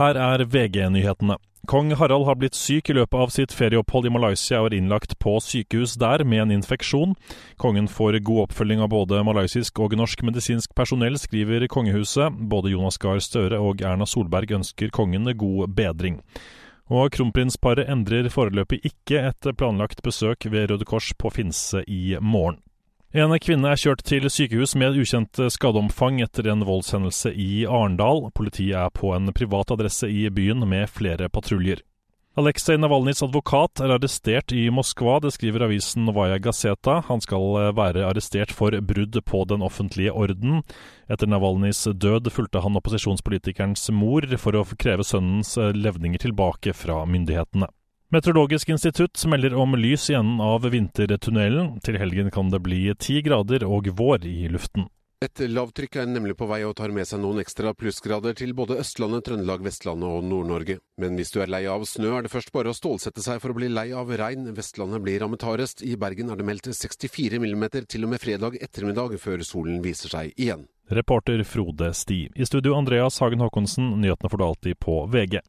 Her er VG-nyhetene. Kong Harald har blitt syk i løpet av sitt ferieopphold i Malaysia og er innlagt på sykehus der med en infeksjon. Kongen får god oppfølging av både malaysisk og norsk medisinsk personell, skriver kongehuset. Både Jonas Gahr Støre og Erna Solberg ønsker kongen god bedring. Og kronprinsparet endrer foreløpig ikke et planlagt besøk ved Røde Kors på Finse i morgen. En kvinne er kjørt til sykehus med ukjent skadeomfang etter en voldshendelse i Arendal. Politiet er på en privat adresse i byen med flere patruljer. Aleksej Navalnyjs advokat er arrestert i Moskva, det skriver avisen Novaja Gazeta. Han skal være arrestert for brudd på den offentlige orden. Etter Navalnyjs død fulgte han opposisjonspolitikerens mor for å kreve sønnens levninger tilbake fra myndighetene. Meteorologisk institutt melder om lys i enden av vintertunnelen. Til helgen kan det bli ti grader og vår i luften. Et lavtrykk er nemlig på vei og tar med seg noen ekstra plussgrader til både Østlandet, Trøndelag, Vestlandet og Nord-Norge. Men hvis du er lei av snø, er det først bare å stålsette seg for å bli lei av regn. Vestlandet blir rammet hardest. I Bergen er det meldt 64 millimeter til og med fredag ettermiddag, før solen viser seg igjen. Reporter Frode Sti. I studio Andreas Hagen Haakonsen, nyhetene får du alltid på VG.